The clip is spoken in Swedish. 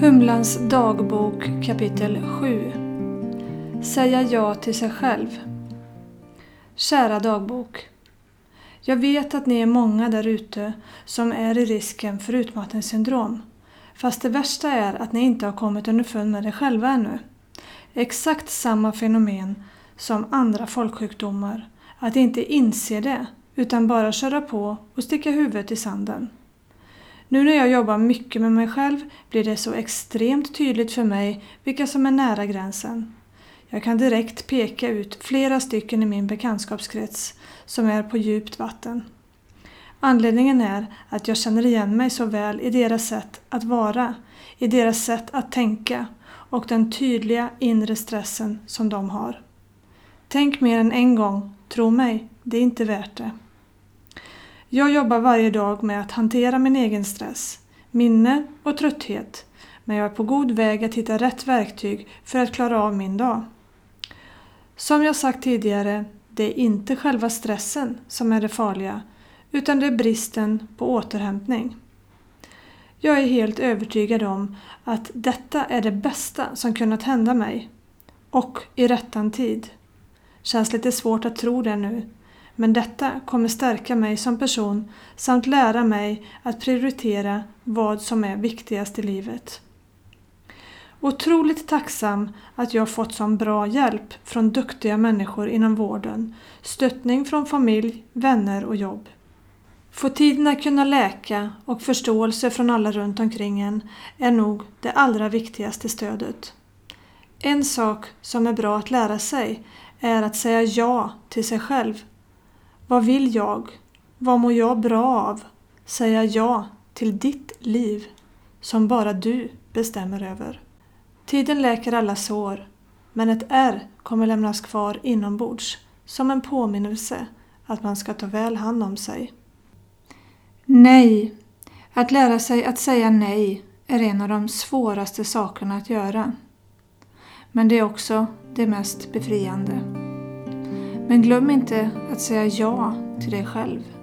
Humlans dagbok kapitel 7 Säga ja till sig själv Kära dagbok. Jag vet att ni är många där ute som är i risken för utmattningssyndrom. Fast det värsta är att ni inte har kommit underfund med det själva ännu. Exakt samma fenomen som andra folksjukdomar. Att inte inse det utan bara köra på och sticka huvudet i sanden. Nu när jag jobbar mycket med mig själv blir det så extremt tydligt för mig vilka som är nära gränsen. Jag kan direkt peka ut flera stycken i min bekantskapskrets som är på djupt vatten. Anledningen är att jag känner igen mig så väl i deras sätt att vara, i deras sätt att tänka och den tydliga inre stressen som de har. Tänk mer än en gång, tro mig, det är inte värt det. Jag jobbar varje dag med att hantera min egen stress, minne och trötthet, men jag är på god väg att hitta rätt verktyg för att klara av min dag. Som jag sagt tidigare, det är inte själva stressen som är det farliga, utan det är bristen på återhämtning. Jag är helt övertygad om att detta är det bästa som kunnat hända mig. Och i rättan tid. Känns lite svårt att tro det nu, men detta kommer stärka mig som person samt lära mig att prioritera vad som är viktigast i livet. Otroligt tacksam att jag fått sån bra hjälp från duktiga människor inom vården, stöttning från familj, vänner och jobb. Få tiden att kunna läka och förståelse från alla runt omkring en är nog det allra viktigaste stödet. En sak som är bra att lära sig är att säga ja till sig själv vad vill jag? Vad mår jag bra av? Säga ja till ditt liv som bara du bestämmer över. Tiden läker alla sår, men ett ärr kommer lämnas kvar inombords som en påminnelse att man ska ta väl hand om sig. Nej. Att lära sig att säga nej är en av de svåraste sakerna att göra. Men det är också det mest befriande. Men glöm inte att säga ja till dig själv.